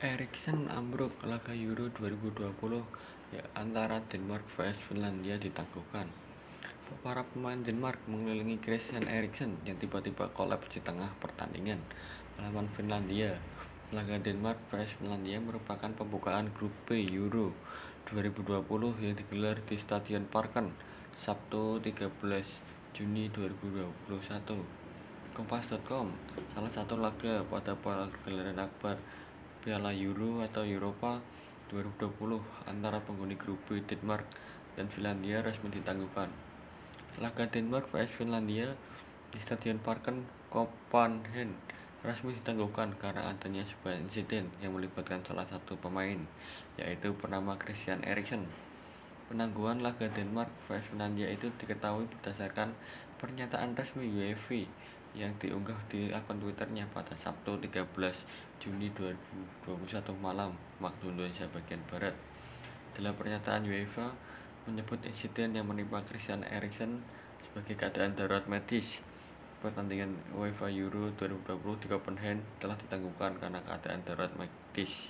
Eriksen ambruk laga Euro 2020 ya, antara Denmark vs Finlandia ditangguhkan. Para pemain Denmark mengelilingi Christian Eriksen yang tiba-tiba kolaps di tengah pertandingan melawan Finlandia. Laga Denmark vs Finlandia merupakan pembukaan grup B Euro 2020 yang digelar di Stadion Parken Sabtu 13 Juni 2021. Kompas.com salah satu laga pada gelaran akbar Piala Euro atau Eropa 2020 antara penghuni grup B Denmark dan Finlandia resmi ditangguhkan. Laga Denmark vs Finlandia di Stadion Parken Copenhagen resmi ditangguhkan karena adanya sebuah insiden yang melibatkan salah satu pemain, yaitu bernama Christian Eriksen. Penangguhan laga Denmark vs Finlandia itu diketahui berdasarkan pernyataan resmi UEFA yang diunggah di akun Twitternya pada Sabtu 13 Juni 2021 malam waktu Indonesia bagian Barat. Dalam pernyataan UEFA menyebut insiden yang menimpa Christian Eriksen sebagai keadaan darurat medis. Pertandingan UEFA Euro 2020 di Copenhagen telah ditangguhkan karena keadaan darurat medis.